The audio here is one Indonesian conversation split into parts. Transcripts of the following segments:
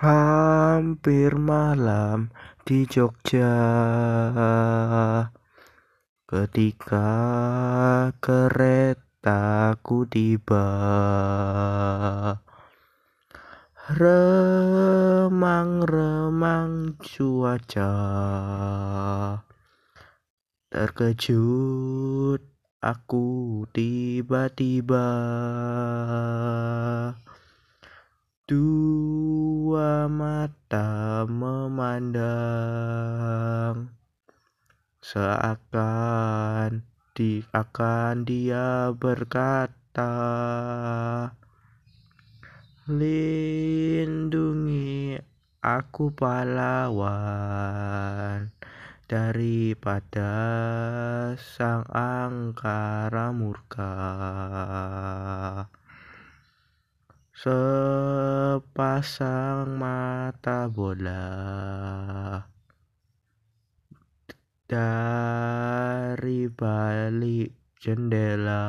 Hampir malam di Jogja. Ketika keretaku tiba Remang-remang cuaca Terkejut aku tiba-tiba. Dua mata memandang. Seakan di akan dia berkata Lindungi aku pahlawan Daripada sang angkara murka Sepasang mata bola. Dari balik jendela.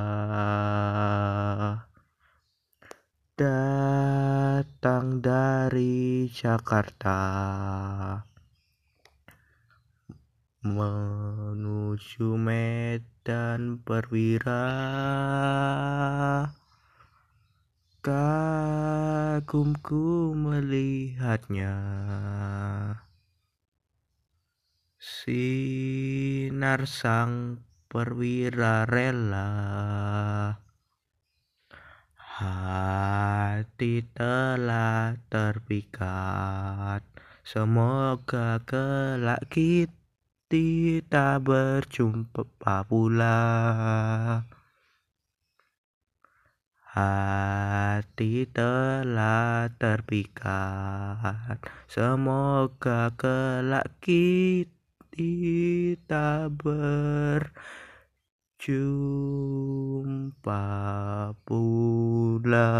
Datang dari Jakarta. Menuju Medan Perwira Kagumku melihatnya. Sinar sang perwira rela Hati telah terpikat. Semoga kelak kita berjumpa pula Hati telah terpikat. Semoga kelak kita berjumpa pula